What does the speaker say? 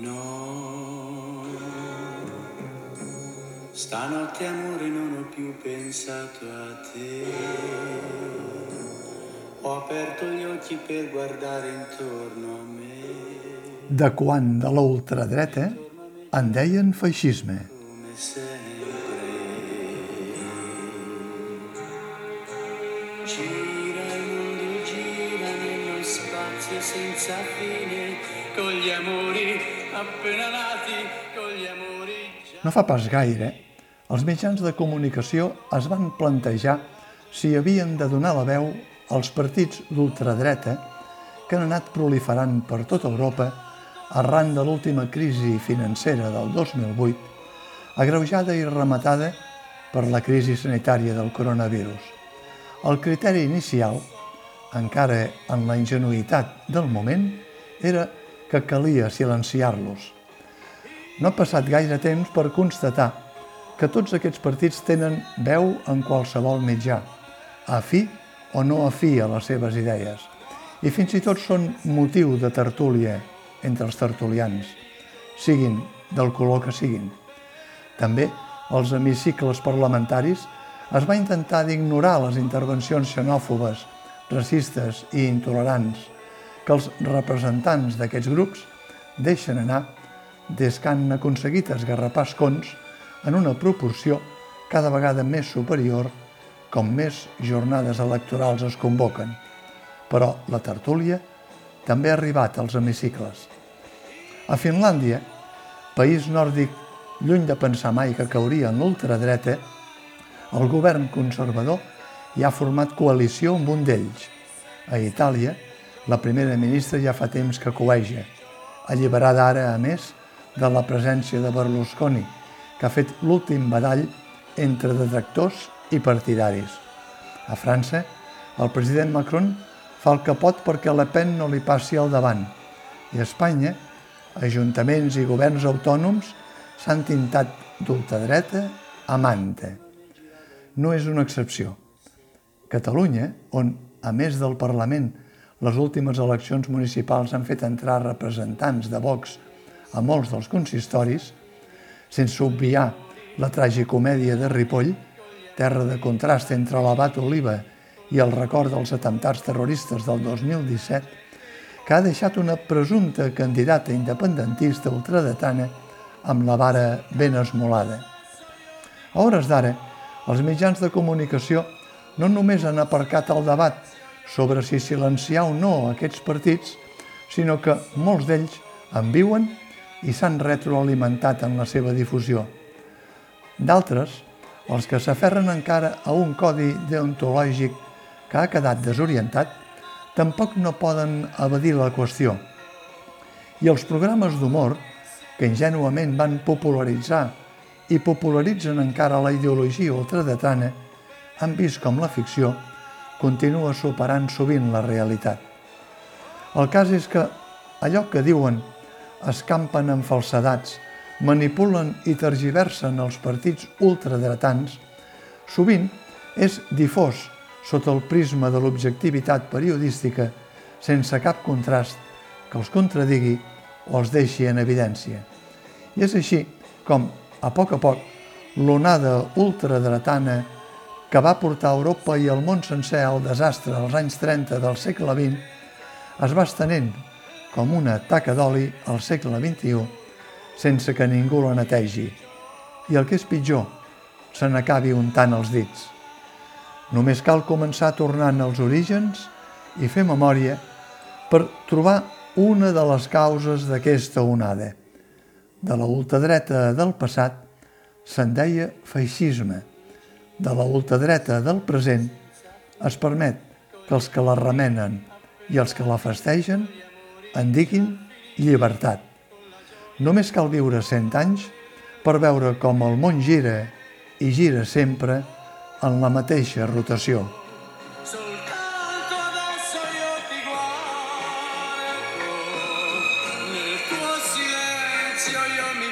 No, stanotte amore non ho più pensato a te. Ho aperto gli occhi per guardare intorno a me. De quan de la ultradreta en deien feixisme. Come sempre. Gira il mondo, gira nello spazio senza fine, con gli amori appena nati, con gli amori. No fa pas gaire, els mitjans de comunicació es van plantejar si havien de donar la veu als partits d'ultradreta que han anat proliferant per tota Europa arran de l'última crisi financera del 2008, agreujada i rematada per la crisi sanitària del coronavirus. El criteri inicial, encara en la ingenuïtat del moment, era que calia silenciar-los. No ha passat gaire temps per constatar que tots aquests partits tenen veu en qualsevol mitjà, afí o no afí a les seves idees, i fins i tot són motiu de tertúlia entre els tertulians, siguin del color que siguin. També als hemicicles parlamentaris es va intentar d'ignorar les intervencions xenòfobes, racistes i intolerants que els representants d'aquests grups deixen anar des que han aconseguit esgarrapar escons en una proporció cada vegada més superior com més jornades electorals es convoquen. Però la tertúlia també ha arribat als hemicicles. A Finlàndia, país nòrdic lluny de pensar mai que cauria en l'ultradreta, el govern conservador ja ha format coalició amb un d'ells. A Itàlia, la primera ministra ja fa temps que coeja, alliberada ara, a més, de la presència de Berlusconi, que ha fet l'últim badall entre detractors i partidaris. A França, el president Macron fa el que pot perquè Le Pen no li passi al davant. I a Espanya, ajuntaments i governs autònoms s'han tintat d'ultradreta a manta. No és una excepció. Catalunya, on, a més del Parlament, les últimes eleccions municipals han fet entrar representants de Vox a molts dels consistoris, sense obviar la tragicomèdia de Ripoll, terra de contrast entre l'abat Oliva i el record dels atemptats terroristes del 2017, que ha deixat una presumpta candidata independentista ultradetana amb la vara ben esmolada. A hores d'ara, els mitjans de comunicació no només han aparcat el debat sobre si silenciar o no aquests partits, sinó que molts d'ells en viuen i s'han retroalimentat en la seva difusió. D'altres, els que s'aferren encara a un codi deontològic que ha quedat desorientat, tampoc no poden evadir la qüestió. I els programes d'humor, que ingenuament van popularitzar i popularitzen encara la ideologia ultradetana, han vist com la ficció continua superant sovint la realitat. El cas és que allò que diuen escampen amb falsedats, manipulen i tergiversen els partits ultradretans, sovint és difós sota el prisma de l'objectivitat periodística sense cap contrast que els contradigui o els deixi en evidència. I és així com, a poc a poc, l'onada ultradretana que va portar a Europa i al món sencer al desastre als anys 30 del segle XX es va estenent com una taca d'oli al segle XXI sense que ningú la netegi. I el que és pitjor, se n'acabi untant els dits. Només cal començar tornant als orígens i fer memòria per trobar una de les causes d'aquesta onada. De la ultradreta del passat se'n deia feixisme de la ultradreta del present es permet que els que la remenen i els que la festegen en diguin llibertat. Només cal viure 100 anys per veure com el món gira i gira sempre en la mateixa rotació. silenzio mi